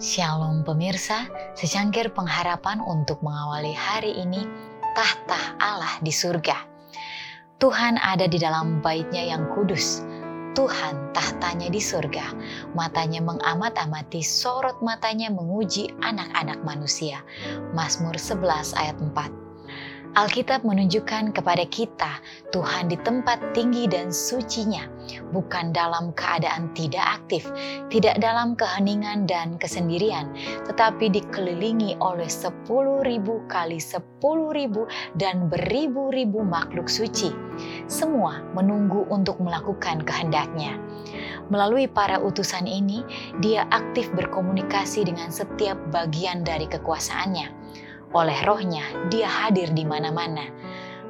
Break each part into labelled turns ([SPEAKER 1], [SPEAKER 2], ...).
[SPEAKER 1] Shalom pemirsa, secangkir pengharapan untuk mengawali hari ini tahta Allah di surga. Tuhan ada di dalam baitnya yang kudus. Tuhan tahtanya di surga, matanya mengamat-amati, sorot matanya menguji anak-anak manusia. Mazmur 11 ayat 4. Alkitab menunjukkan kepada kita Tuhan di tempat tinggi dan sucinya, bukan dalam keadaan tidak aktif, tidak dalam keheningan dan kesendirian, tetapi dikelilingi oleh sepuluh ribu kali sepuluh ribu dan beribu-ribu makhluk suci. Semua menunggu untuk melakukan kehendaknya. Melalui para utusan ini, dia aktif berkomunikasi dengan setiap bagian dari kekuasaannya oleh rohnya, dia hadir di mana-mana.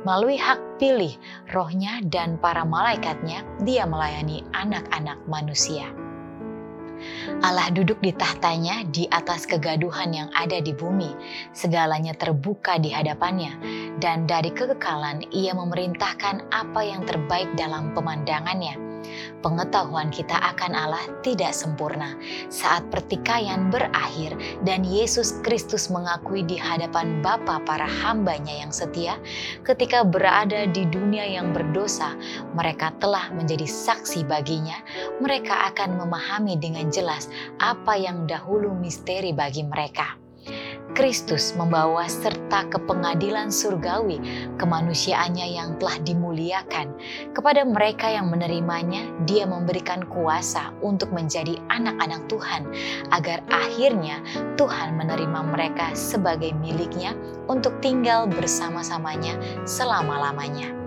[SPEAKER 1] Melalui hak pilih rohnya dan para malaikatnya, dia melayani anak-anak manusia. Allah duduk di tahtanya di atas kegaduhan yang ada di bumi. Segalanya terbuka di hadapannya, dan dari kekekalan ia memerintahkan apa yang terbaik dalam pemandangannya Pengetahuan kita akan Allah tidak sempurna saat pertikaian berakhir dan Yesus Kristus mengakui di hadapan Bapa para hambanya yang setia ketika berada di dunia yang berdosa, mereka telah menjadi saksi baginya, mereka akan memahami dengan jelas apa yang dahulu misteri bagi mereka. Kristus membawa serta kepengadilan surgawi kemanusiaannya yang telah dimuliakan. Kepada mereka yang menerimanya, dia memberikan kuasa untuk menjadi anak-anak Tuhan, agar akhirnya Tuhan menerima mereka sebagai miliknya untuk tinggal bersama-samanya selama-lamanya.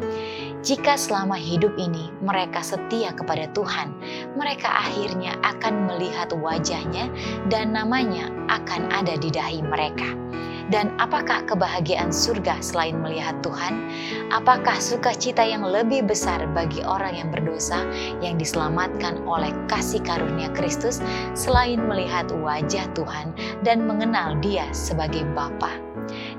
[SPEAKER 1] Jika selama hidup ini mereka setia kepada Tuhan, mereka akhirnya akan melihat wajahnya dan namanya akan ada di dahi mereka. Dan apakah kebahagiaan surga selain melihat Tuhan? Apakah sukacita yang lebih besar bagi orang yang berdosa yang diselamatkan oleh kasih karunia Kristus selain melihat wajah Tuhan dan mengenal Dia sebagai Bapa?